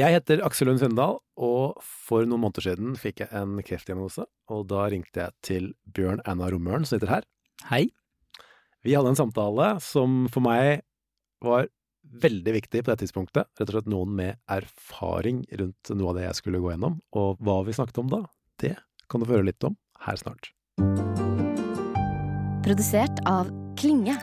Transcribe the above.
Jeg heter Aksel Lund Svindal, og for noen måneder siden fikk jeg en kreftdiagnose, og da ringte jeg til Bjørn Anna Romøren, som sitter her. Hei. Vi hadde en samtale som for meg var veldig viktig på det tidspunktet. Rett og slett noen med erfaring rundt noe av det jeg skulle gå gjennom. Og hva vi snakket om da, det kan du få høre litt om her snart. Produsert av Klinge.